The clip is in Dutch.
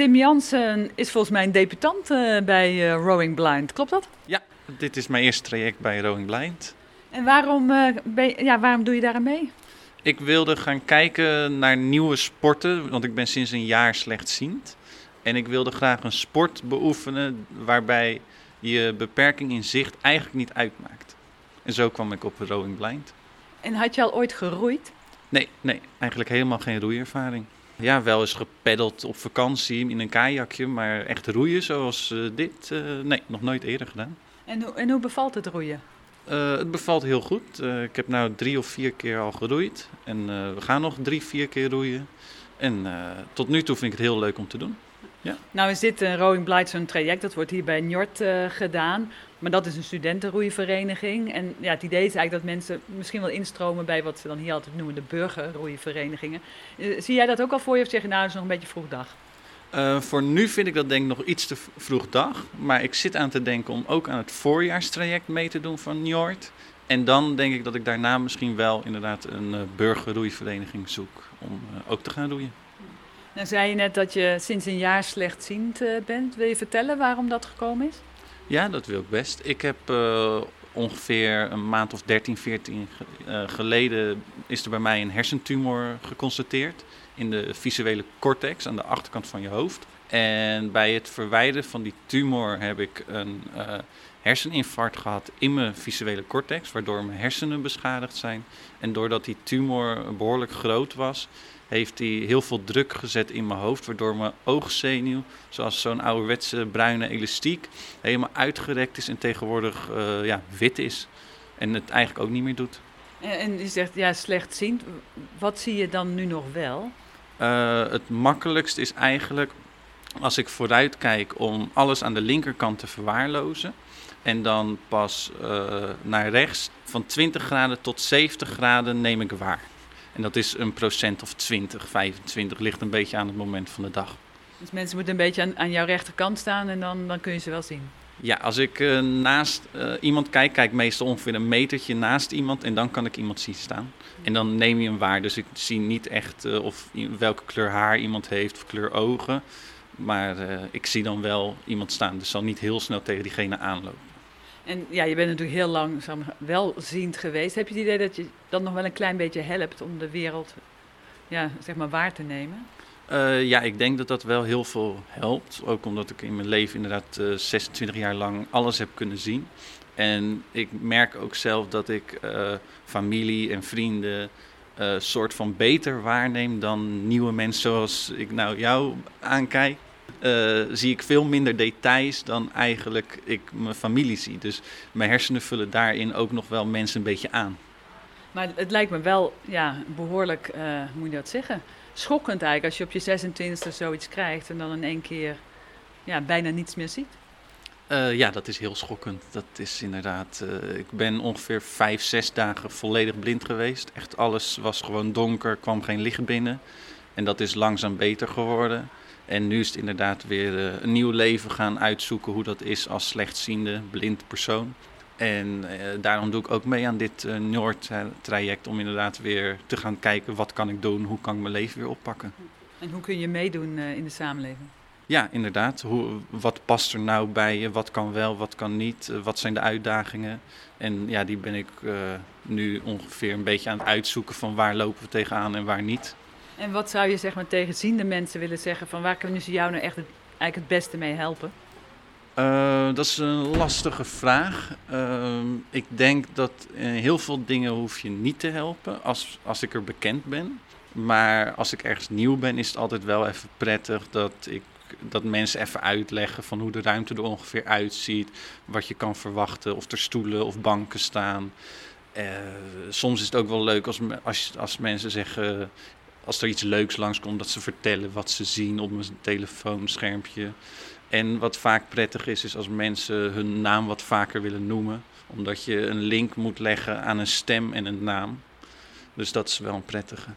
Tim Jansen is volgens mij een debutant eh, bij uh, Rowing Blind. Klopt dat? Ja, dit is mijn eerste traject bij Rowing Blind. En waarom, uh, je, ja, waarom doe je daar aan mee? Ik wilde gaan kijken naar nieuwe sporten, want ik ben sinds een jaar slechtziend. En ik wilde graag een sport beoefenen waarbij je beperking in zicht eigenlijk niet uitmaakt. En zo kwam ik op Rowing Blind. En had je al ooit geroeid? Nee, nee, eigenlijk helemaal geen roeiervaring. Ja, wel eens gepeddeld op vakantie in een kajakje, maar echt roeien zoals uh, dit, uh, nee, nog nooit eerder gedaan. En, hoe, en hoe bevalt het roeien? Uh, het bevalt heel goed. ik heb nu drie of vier keer al geroeid en we gaan nog drie, vier keer roeien. En tot nu toe vind ik het heel leuk om te doen. Ja. Nou is dit een Rowing Blight zo'n traject, dat wordt hier bij Njord gedaan. Maar dat is een studentenroeivereniging. En ja, het idee is eigenlijk dat mensen misschien wel instromen bij wat ze dan hier altijd noemen de burgerroeiverenigingen. Eh, zie jij dat ook al voor je of zeg je nou, dat is nog een beetje vroeg dag? Uh, voor nu vind ik dat denk ik nog iets te vroeg dag. Maar ik zit aan te denken om ook aan het voorjaarstraject mee te doen van Njord. En dan denk ik dat ik daarna misschien wel inderdaad een uh, burgerroeivereniging zoek om uh, ook te gaan roeien. Nou zei je net dat je sinds een jaar slechtziend bent. Wil je vertellen waarom dat gekomen is? Ja, dat wil ik best. Ik heb uh, ongeveer een maand of 13, 14 uh, geleden is er bij mij een hersentumor geconstateerd in de visuele cortex aan de achterkant van je hoofd. En bij het verwijderen van die tumor heb ik een uh, herseninfarct gehad in mijn visuele cortex, waardoor mijn hersenen beschadigd zijn. En doordat die tumor behoorlijk groot was, heeft hij heel veel druk gezet in mijn hoofd, waardoor mijn oogzenuw, zoals zo'n ouderwetse bruine elastiek, helemaal uitgerekt is en tegenwoordig uh, ja, wit is. En het eigenlijk ook niet meer doet. En je zegt ja, slechtziend. Wat zie je dan nu nog wel? Uh, het makkelijkst is eigenlijk als ik vooruit kijk om alles aan de linkerkant te verwaarlozen. En dan pas uh, naar rechts van 20 graden tot 70 graden neem ik waar. En dat is een procent of 20, 25, ligt een beetje aan het moment van de dag. Dus mensen moeten een beetje aan, aan jouw rechterkant staan en dan, dan kun je ze wel zien? Ja, als ik uh, naast uh, iemand kijk, kijk meestal ongeveer een metertje naast iemand en dan kan ik iemand zien staan. En dan neem je hem waar. Dus ik zie niet echt uh, of welke kleur haar iemand heeft of kleur ogen. Maar ik zie dan wel iemand staan. Dus zal niet heel snel tegen diegene aanlopen. En ja, je bent natuurlijk heel lang welziend geweest. Heb je het idee dat je dan nog wel een klein beetje helpt om de wereld ja, zeg maar waar te nemen? Uh, ja, ik denk dat dat wel heel veel helpt. Ook omdat ik in mijn leven inderdaad uh, 26 jaar lang alles heb kunnen zien. En ik merk ook zelf dat ik uh, familie en vrienden soort van beter waarneem dan nieuwe mensen zoals ik nou jou aankijk uh, zie ik veel minder details dan eigenlijk ik mijn familie zie. Dus mijn hersenen vullen daarin ook nog wel mensen een beetje aan. Maar het lijkt me wel ja, behoorlijk, uh, moet je dat zeggen, schokkend eigenlijk als je op je 26e zoiets krijgt en dan in één keer ja, bijna niets meer ziet. Uh, ja, dat is heel schokkend. Dat is inderdaad. Uh, ik ben ongeveer vijf, zes dagen volledig blind geweest. Echt alles was gewoon donker, kwam geen licht binnen. En dat is langzaam beter geworden. En nu is het inderdaad weer uh, een nieuw leven gaan uitzoeken hoe dat is als slechtziende, blind persoon. En daarom doe ik ook mee aan dit Noord-traject om inderdaad weer te gaan kijken wat kan ik doen, hoe kan ik mijn leven weer oppakken. En hoe kun je meedoen in de samenleving? Ja, inderdaad. Hoe, wat past er nou bij je? Wat kan wel, wat kan niet? wat zijn de uitdagingen? En ja, die ben ik nu ongeveer een beetje aan het uitzoeken van waar lopen we tegenaan en waar niet. En wat zou je zeg maar, tegen ziende mensen willen zeggen? Van waar kunnen ze jou nou echt het, eigenlijk het beste mee helpen? Uh, dat is een lastige vraag. Uh, ik denk dat in heel veel dingen hoef je niet te helpen als, als ik er bekend ben. Maar als ik ergens nieuw ben, is het altijd wel even prettig dat, ik, dat mensen even uitleggen van hoe de ruimte er ongeveer uitziet. Wat je kan verwachten, of er stoelen of banken staan. Uh, soms is het ook wel leuk als, als, als mensen zeggen: als er iets leuks langskomt, dat ze vertellen wat ze zien op een telefoonschermpje. En wat vaak prettig is, is als mensen hun naam wat vaker willen noemen. Omdat je een link moet leggen aan een stem en een naam. Dus dat is wel een prettige.